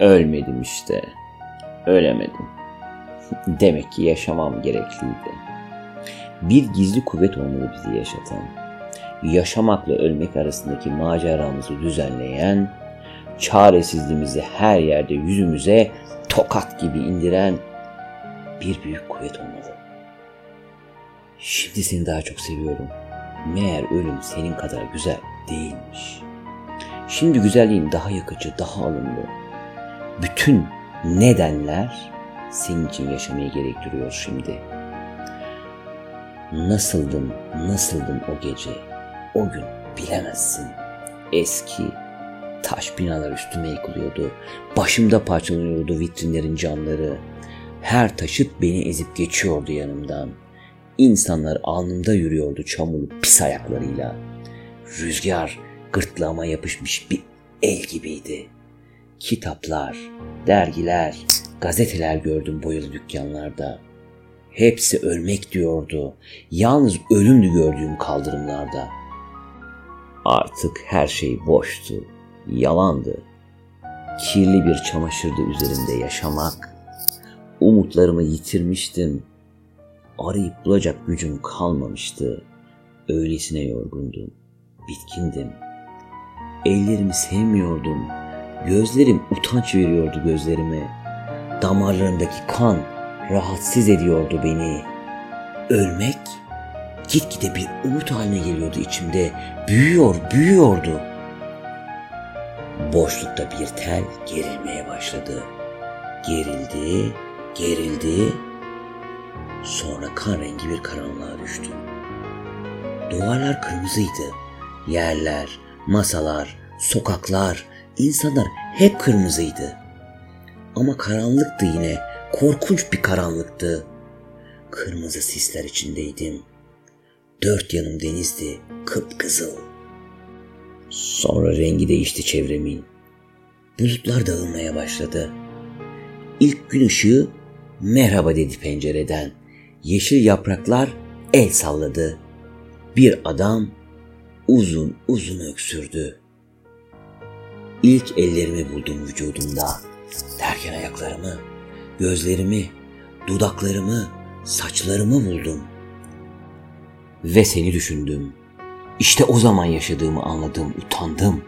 Ölmedim işte. Ölemedim. Demek ki yaşamam gerekliydi. Bir gizli kuvvet olmalı bizi yaşatan. Yaşamakla ölmek arasındaki maceramızı düzenleyen, çaresizliğimizi her yerde yüzümüze tokat gibi indiren bir büyük kuvvet olmalı. Şimdi seni daha çok seviyorum. Meğer ölüm senin kadar güzel değilmiş. Şimdi güzelliğin daha yakıcı, daha alımlı. Bütün nedenler senin için yaşamayı gerektiriyor şimdi. Nasıldın, nasıldın o gece, o gün bilemezsin. Eski, taş binalar üstüme yıkılıyordu. Başımda parçalanıyordu vitrinlerin camları. Her taşıt beni ezip geçiyordu yanımdan. İnsanlar alnımda yürüyordu çamurlu pis ayaklarıyla. Rüzgar gırtlağıma yapışmış bir el gibiydi. Kitaplar, dergiler, gazeteler gördüm boyalı dükkanlarda. Hepsi ölmek diyordu. Yalnız ölümdü gördüğüm kaldırımlarda. Artık her şey boştu, yalandı. Kirli bir çamaşırdı üzerinde yaşamak. Umutlarımı yitirmiştim. Arayıp bulacak gücüm kalmamıştı. Öylesine yorgundum, bitkindim. Ellerimi sevmiyordum. Gözlerim utanç veriyordu gözlerime. Damarlarımdaki kan rahatsız ediyordu beni. Ölmek gitgide bir umut haline geliyordu içimde. Büyüyor, büyüyordu. Boşlukta bir tel gerilmeye başladı. Gerildi, gerildi. Sonra kan rengi bir karanlığa düştü. Duvarlar kırmızıydı. Yerler, masalar, sokaklar, insanlar hep kırmızıydı. Ama karanlıktı yine, korkunç bir karanlıktı. Kırmızı sisler içindeydim. Dört yanım denizdi, kıpkızıl. Sonra rengi değişti çevremin. Bulutlar dağılmaya başladı. İlk gün ışığı merhaba dedi pencereden. Yeşil yapraklar el salladı. Bir adam uzun uzun öksürdü. İlk ellerimi buldum vücudumda. Derken ayaklarımı, gözlerimi, dudaklarımı, saçlarımı buldum. Ve seni düşündüm. İşte o zaman yaşadığımı anladım, utandım.